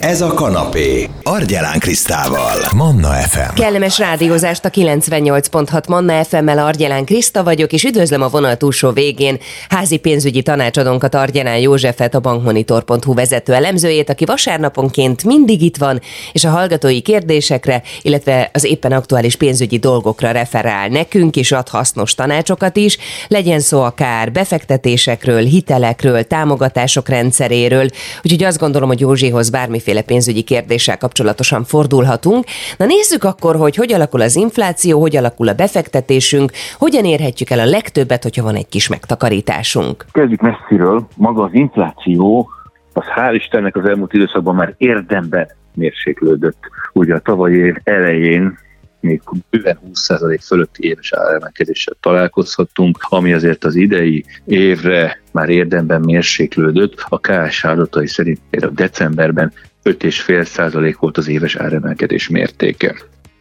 Ez a kanapé. Argyelán Krisztával. Manna FM. Kellemes rádiózást a 98.6 Manna FM-mel Argyelán Kriszta vagyok, és üdvözlöm a vonal túlsó végén házi pénzügyi tanácsadónkat Argyelán Józsefet, a bankmonitor.hu vezető elemzőjét, aki vasárnaponként mindig itt van, és a hallgatói kérdésekre, illetve az éppen aktuális pénzügyi dolgokra referál nekünk, és ad hasznos tanácsokat is, legyen szó akár befektetésekről, hitelekről, támogatások rendszeréről, úgyhogy azt gondolom, hogy Józsihoz bármiféle bármiféle pénzügyi kérdéssel kapcsolatosan fordulhatunk. Na nézzük akkor, hogy hogy alakul az infláció, hogy alakul a befektetésünk, hogyan érhetjük el a legtöbbet, hogyha van egy kis megtakarításunk. Kezdjük messziről. Maga az infláció, az hál' Istennek az elmúlt időszakban már érdemben mérséklődött. Ugye a tavalyi év elején még bőven 20% fölötti éves áremelkedéssel találkozhattunk, ami azért az idei évre már érdemben mérséklődött. A KS adatai szerint a decemberben 5,5% volt az éves áremelkedés mértéke.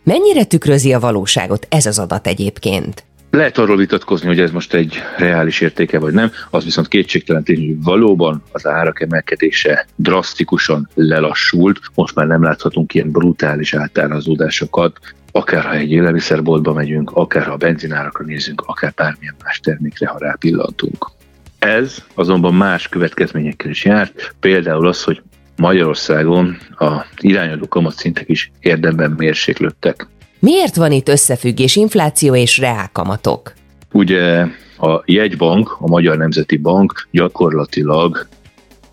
Mennyire tükrözi a valóságot ez az adat egyébként? Lehet arról vitatkozni, hogy ez most egy reális értéke vagy nem, az viszont kétségtelen tény, hogy valóban az árak emelkedése drasztikusan lelassult, most már nem láthatunk ilyen brutális átárazódásokat, akár ha egy élelmiszerboltba megyünk, akár ha a benzinárakra nézünk, akár bármilyen más termékre, ha rápillantunk. Ez azonban más következményekkel is járt, például az, hogy Magyarországon a irányadó kamatszintek is érdemben mérséklődtek. Miért van itt összefüggés infláció és reálkamatok? Ugye a jegybank, a Magyar Nemzeti Bank gyakorlatilag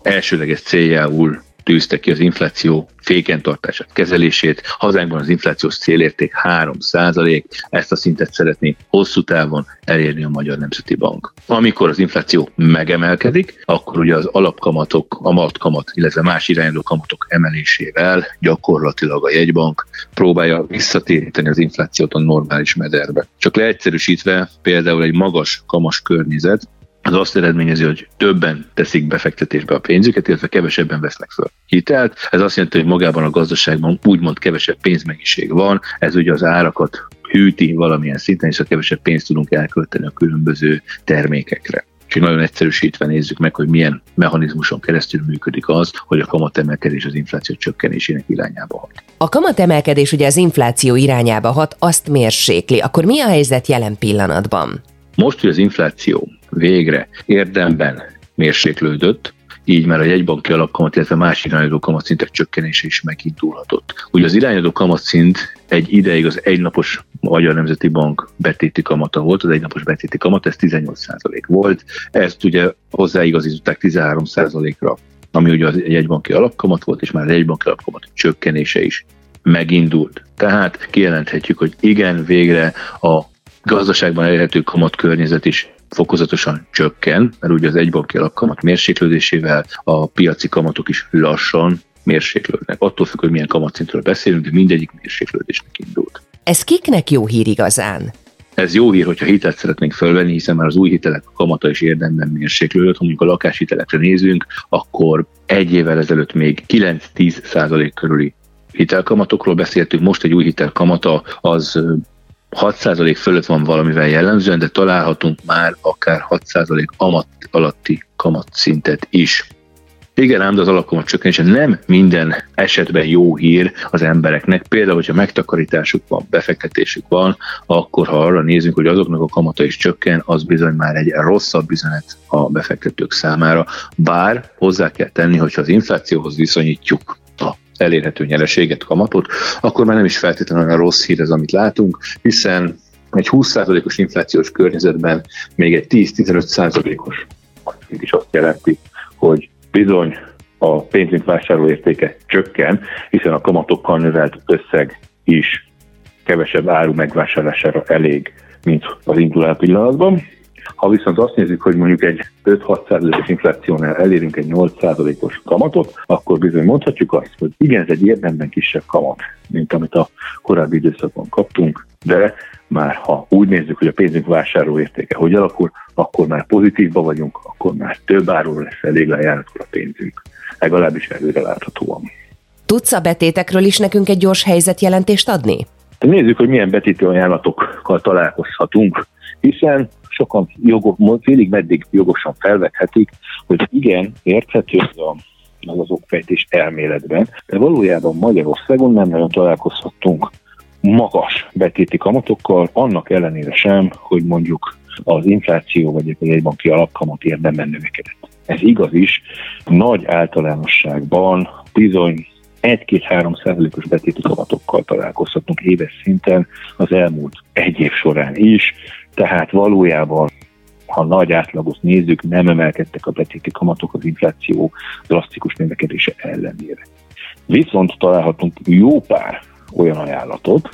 elsőleges céljául tűzte ki az infláció fékentartását, kezelését. Hazánkban az inflációs célérték 3% ezt a szintet szeretné hosszú távon elérni a Magyar Nemzeti Bank. Amikor az infláció megemelkedik, akkor ugye az alapkamatok, a matkamat, illetve más irányuló kamatok emelésével gyakorlatilag a jegybank próbálja visszatéríteni az inflációt a normális mederbe. Csak leegyszerűsítve például egy magas kamas környezet az azt eredményezi, hogy többen teszik befektetésbe a pénzüket, illetve kevesebben vesznek föl hitelt. Ez azt jelenti, hogy magában a gazdaságban úgymond kevesebb pénzmennyiség van, ez ugye az árakat hűti valamilyen szinten, és a kevesebb pénzt tudunk elkölteni a különböző termékekre. Úgyhogy nagyon egyszerűsítve nézzük meg, hogy milyen mechanizmuson keresztül működik az, hogy a kamatemelkedés az infláció csökkenésének irányába hat. A kamatemelkedés ugye az infláció irányába hat, azt mérsékli. Akkor mi a helyzet jelen pillanatban? Most, hogy az infláció végre érdemben mérséklődött, így már a jegybanki alapkamat, illetve más irányadó kamatszintek csökkenése is megindulhatott. Ugye az irányadó kamatszint egy ideig az egynapos Magyar Nemzeti Bank betéti kamata volt, az egynapos betéti kamat, ez 18% volt, ezt ugye hozzáigazították 13%-ra, ami ugye az jegybanki alapkamat volt, és már a jegybanki alapkamat csökkenése is megindult. Tehát kijelenthetjük, hogy igen, végre a gazdaságban elérhető kamat környezet is fokozatosan csökken, mert ugye az egybanki alapkamat mérséklődésével a piaci kamatok is lassan mérséklődnek. Attól függ, hogy milyen kamatszintről beszélünk, de mindegyik mérséklődésnek indult. Ez kiknek jó hír igazán? Ez jó hír, hogyha hitelt szeretnénk fölvenni, hiszen már az új hitelek kamata is érdemben mérséklődött. Ha mondjuk a lakáshitelekre nézünk, akkor egy évvel ezelőtt még 9-10 százalék körüli hitelkamatokról beszéltünk, most egy új hitel kamata az 6% fölött van valamivel jellemzően, de találhatunk már akár 6% amat alatti kamatszintet is. Igen, ám de az alapkamat csökkenése nem minden esetben jó hír az embereknek. Például, hogyha megtakarításuk van, befektetésük van, akkor ha arra nézünk, hogy azoknak a kamata is csökken, az bizony már egy rosszabb üzenet a befektetők számára. Bár hozzá kell tenni, hogyha az inflációhoz viszonyítjuk elérhető nyereséget, kamatot, akkor már nem is feltétlenül olyan rossz hír ez, amit látunk, hiszen egy 20%-os inflációs környezetben még egy 10-15%-os is azt jelenti, hogy bizony a pénzünk vásárlóértéke csökken, hiszen a kamatokkal növelt összeg is kevesebb áru megvásárlására elég, mint az indulás pillanatban. Ha viszont azt nézzük, hogy mondjuk egy 5-6%-os inflációnál elérünk egy 8%-os kamatot, akkor bizony mondhatjuk azt, hogy igen, ez egy érdemben kisebb kamat, mint amit a korábbi időszakban kaptunk, de már ha úgy nézzük, hogy a pénzünk vásárlóértéke hogy alakul, akkor már pozitívba vagyunk, akkor már több áról lesz elég lejáratkor a pénzünk. Legalábbis előre láthatóan. Tudsz a betétekről is nekünk egy gyors helyzetjelentést adni? Nézzük, hogy milyen betítő ajánlatokkal találkozhatunk, hiszen sokan jogos, félig meddig jogosan felvethetik, hogy igen, érthető ez a meg az okfejtés elméletben, de valójában Magyarországon nem nagyon találkozhattunk magas betéti kamatokkal, annak ellenére sem, hogy mondjuk az infláció vagy egy jegybanki alapkamat érdemben növekedett. Ez igaz is, nagy általánosságban bizony 1-2-3 százalékos betéti kamatokkal találkozhatunk éves szinten az elmúlt egy év során is, tehát valójában ha nagy átlagot nézzük, nem emelkedtek a betéti kamatok az infláció drasztikus növekedése ellenére. Viszont találhatunk jó pár olyan ajánlatot,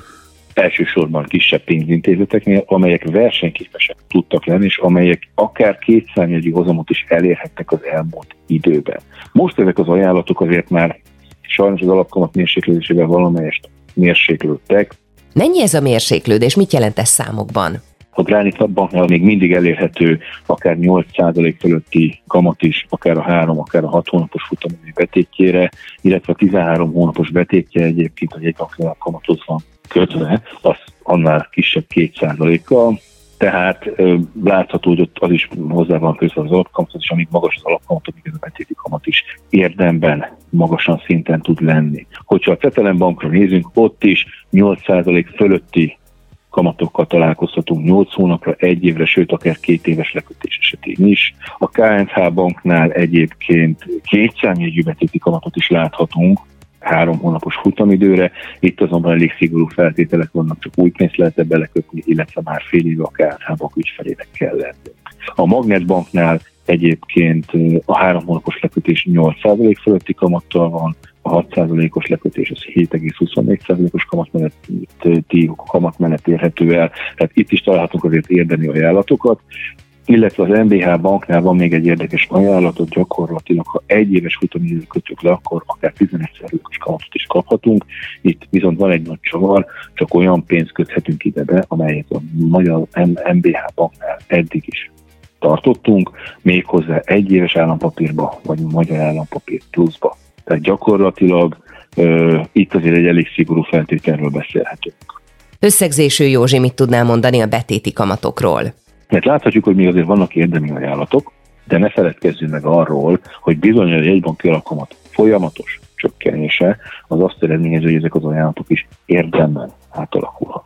elsősorban kisebb pénzintézeteknél, amelyek versenyképesek tudtak lenni, és amelyek akár kétszámjegyű hozamot is elérhettek az elmúlt időben. Most ezek az ajánlatok azért már sajnos az alapkamat mérséklődésével valamelyest mérséklődtek. Mennyi ez a mérséklődés? Mit jelent ez számokban? A Granit banknál még mindig elérhető akár 8% fölötti kamat is, akár a 3, akár a 6 hónapos futamidő betétjére, illetve a 13 hónapos betétje egyébként a jegybanknál kamathoz van kötve, az annál kisebb 2%-kal, tehát ö, látható, hogy ott az is hozzá van közve az alapkamat, és amíg magas az alapkamat, amíg ez a betéti kamat is érdemben magasan szinten tud lenni. Hogyha a Cetelem bankra nézünk, ott is 8% fölötti kamatokkal találkozhatunk 8 hónapra, egy évre, sőt akár két éves lekötés esetén is. A KNH banknál egyébként két számjegyű betéti kamatot is láthatunk, három hónapos futamidőre. Itt azonban elég szigorú feltételek vannak, csak új pénzt lehet ebbe lekötni, illetve már fél éve a KNH bank ügyfelének kell lenni. A Magnetbanknál egyébként a három hónapos lekötés 8% fölötti kamattal van, a 6%-os lekötés az 7,24%-os kamatmenet, kamatmenet érhető el, tehát itt is találhatunk azért érdemi ajánlatokat, illetve az MBH banknál van még egy érdekes ajánlatot, gyakorlatilag ha egy éves futamidőt kötjük le, akkor akár 11%-os kamatot is kaphatunk. Itt viszont van egy nagy csavar, csak olyan pénzt köthetünk ide be, amelyet a magyar MBH banknál eddig is tartottunk, méghozzá egy éves állampapírba, vagy magyar állampapír pluszba. Tehát gyakorlatilag uh, itt azért egy elég szigorú feltételről beszélhetünk. Összegzésű Józsi, mit tudnál mondani a betéti kamatokról? Mert láthatjuk, hogy még azért vannak érdemi ajánlatok, de ne feledkezzünk meg arról, hogy bizony a jegybanki alakamat folyamatos csökkenése az azt eredményező, hogy ezek az ajánlatok is érdemben átalakulhatnak.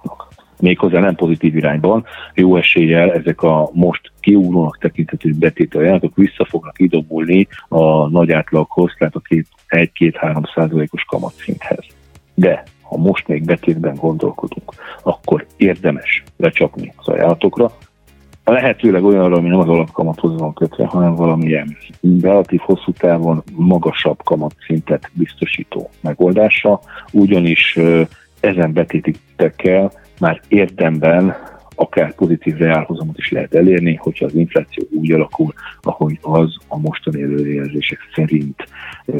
Méghozzá nem pozitív irányban, jó eséllyel ezek a most kiugrónak tekinthető betéti ajánlatok vissza fognak idomulni a nagy átlaghoz, tehát a 1-2-3 százalékos kamatszinthez. De ha most még betétben gondolkodunk, akkor érdemes lecsapni az ajánlatokra, lehetőleg olyanra, ami nem az alapkamathoz van kötve, hanem valamilyen relatív hosszú távon magasabb kamatszintet biztosító megoldása, ugyanis ezen betétikkel már érdemben akár pozitív reálhozamot is lehet elérni, hogyha az infláció úgy alakul, ahogy az a mostani előrejelzések szerint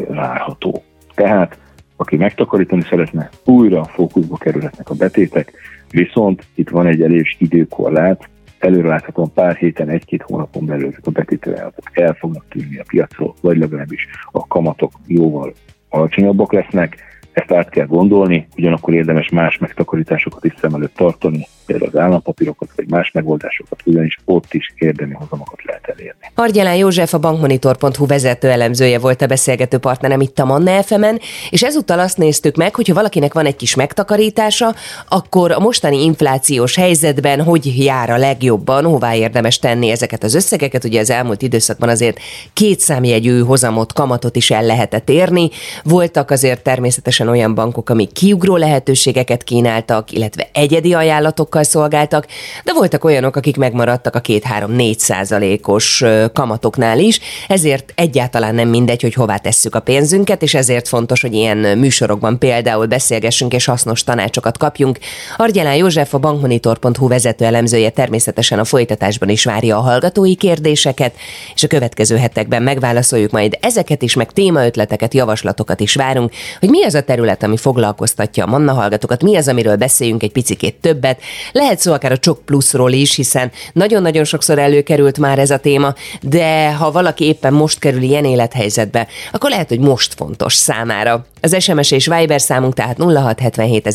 várható. Tehát aki megtakarítani szeretne, újra fókuszba kerülhetnek a betétek, viszont itt van egy elég időkorlát, előreláthatóan pár héten, egy-két hónapon belül ezek a betételajánlatok el fognak tűnni a piacról, vagy legalábbis a kamatok jóval alacsonyabbak lesznek, ezt át kell gondolni, ugyanakkor érdemes más megtakarításokat is szem előtt tartani, például az állampapírokat, vagy más megoldásokat, ugyanis ott is érdemi hozamokat lehet elérni. Argyelán József a bankmonitor.hu vezető elemzője volt a beszélgető partnerem itt a Manna fm és ezúttal azt néztük meg, hogy ha valakinek van egy kis megtakarítása, akkor a mostani inflációs helyzetben hogy jár a legjobban, hová érdemes tenni ezeket az összegeket. Ugye az elmúlt időszakban azért két számjegyű hozamot, kamatot is el lehetett érni. Voltak azért természetesen olyan bankok, amik kiugró lehetőségeket kínáltak, illetve egyedi ajánlatokkal kamatokkal szolgáltak, de voltak olyanok, akik megmaradtak a 2-3-4 százalékos kamatoknál is, ezért egyáltalán nem mindegy, hogy hová tesszük a pénzünket, és ezért fontos, hogy ilyen műsorokban például beszélgessünk és hasznos tanácsokat kapjunk. Argyelán József, a bankmonitor.hu vezető elemzője természetesen a folytatásban is várja a hallgatói kérdéseket, és a következő hetekben megválaszoljuk majd ezeket is, meg témaötleteket, javaslatokat is várunk, hogy mi az a terület, ami foglalkoztatja a Manna hallgatókat, mi az, amiről beszéljünk egy picikét többet, lehet szó akár a Csok Pluszról is, hiszen nagyon-nagyon sokszor előkerült már ez a téma, de ha valaki éppen most kerül ilyen élethelyzetbe, akkor lehet, hogy most fontos számára. Az SMS és Viber számunk tehát 0677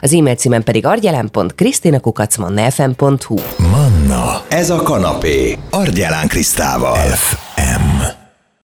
az e-mail címen pedig argyelán.krisztinakukacmannefm.hu Manna, ez a kanapé, Argyelán Krisztával. F.